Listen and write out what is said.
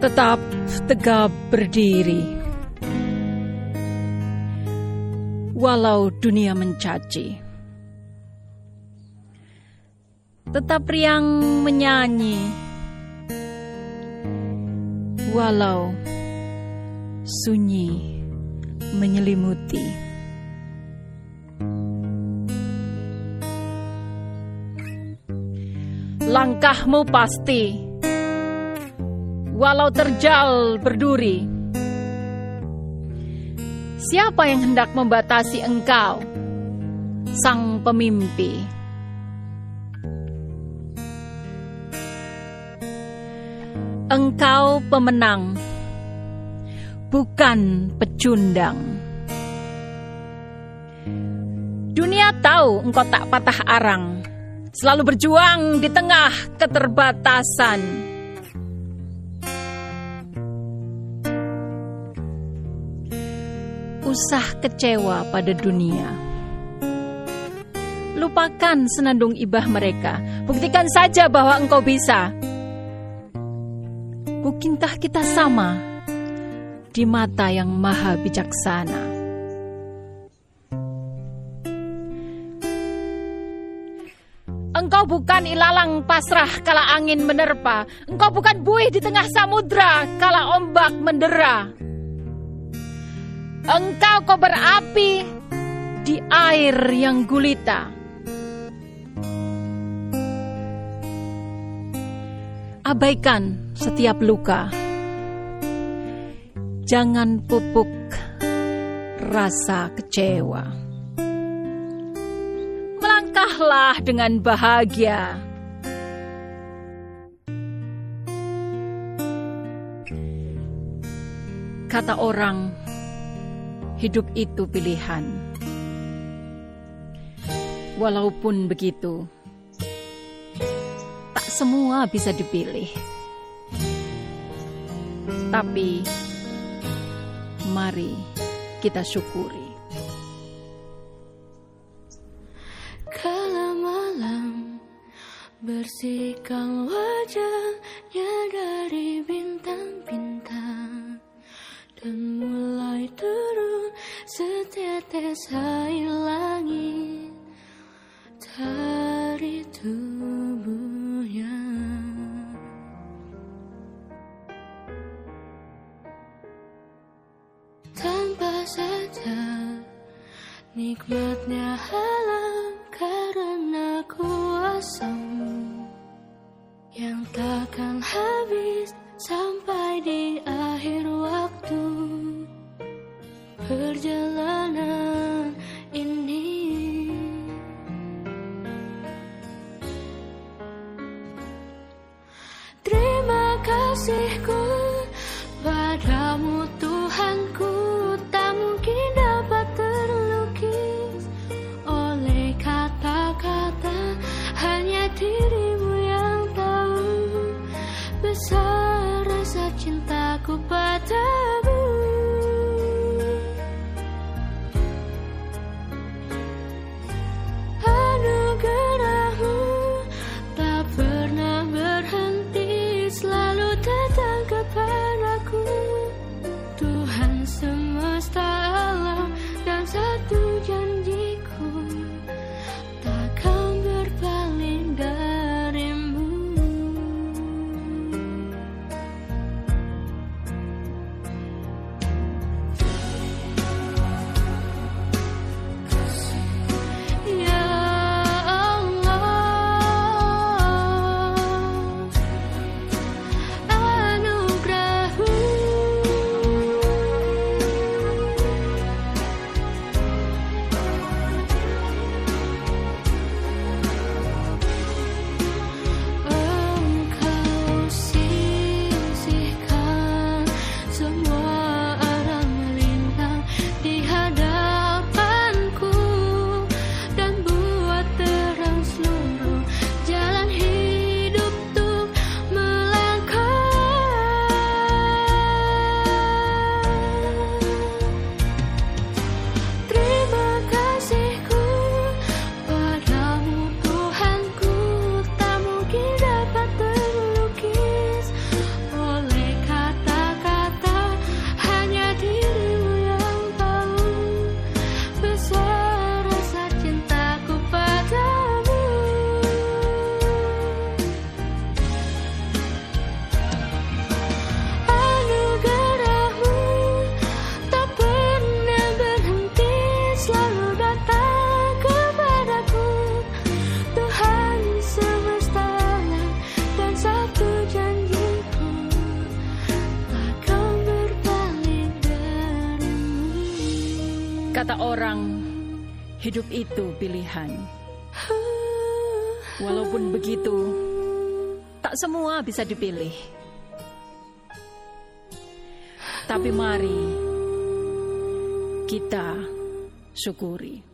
tetap tegap berdiri. Walau dunia mencaci, tetap riang menyanyi. Walau sunyi menyelimuti. Langkahmu pasti, walau terjal berduri. Siapa yang hendak membatasi engkau, sang pemimpi? Engkau pemenang, bukan pecundang. Dunia tahu engkau tak patah arang, selalu berjuang di tengah keterbatasan. Usah kecewa pada dunia. Lupakan senandung ibah mereka. Buktikan saja bahwa engkau bisa. Bukankah kita sama di mata yang maha bijaksana? Engkau bukan ilalang pasrah kala angin menerpa. Engkau bukan buih di tengah samudra kala ombak mendera. Engkau kobar api di air yang gulita. Abaikan setiap luka. Jangan pupuk rasa kecewa. Melangkahlah dengan bahagia. Kata orang, hidup itu pilihan. Walaupun begitu, tak semua bisa dipilih. Tapi, mari kita syukuri. Kala malam bersihkan wajahnya setetes air langit dari tubuhnya. Tanpa sadar nikmatnya alam karena kuasamu yang takkan habis sampai kasihku padamu Tuhanku tak mungkin dapat terlukis. Oleh kata-kata hanya dirimu yang tahu besar hidup itu pilihan. Walaupun begitu, tak semua bisa dipilih. Tapi mari kita syukuri.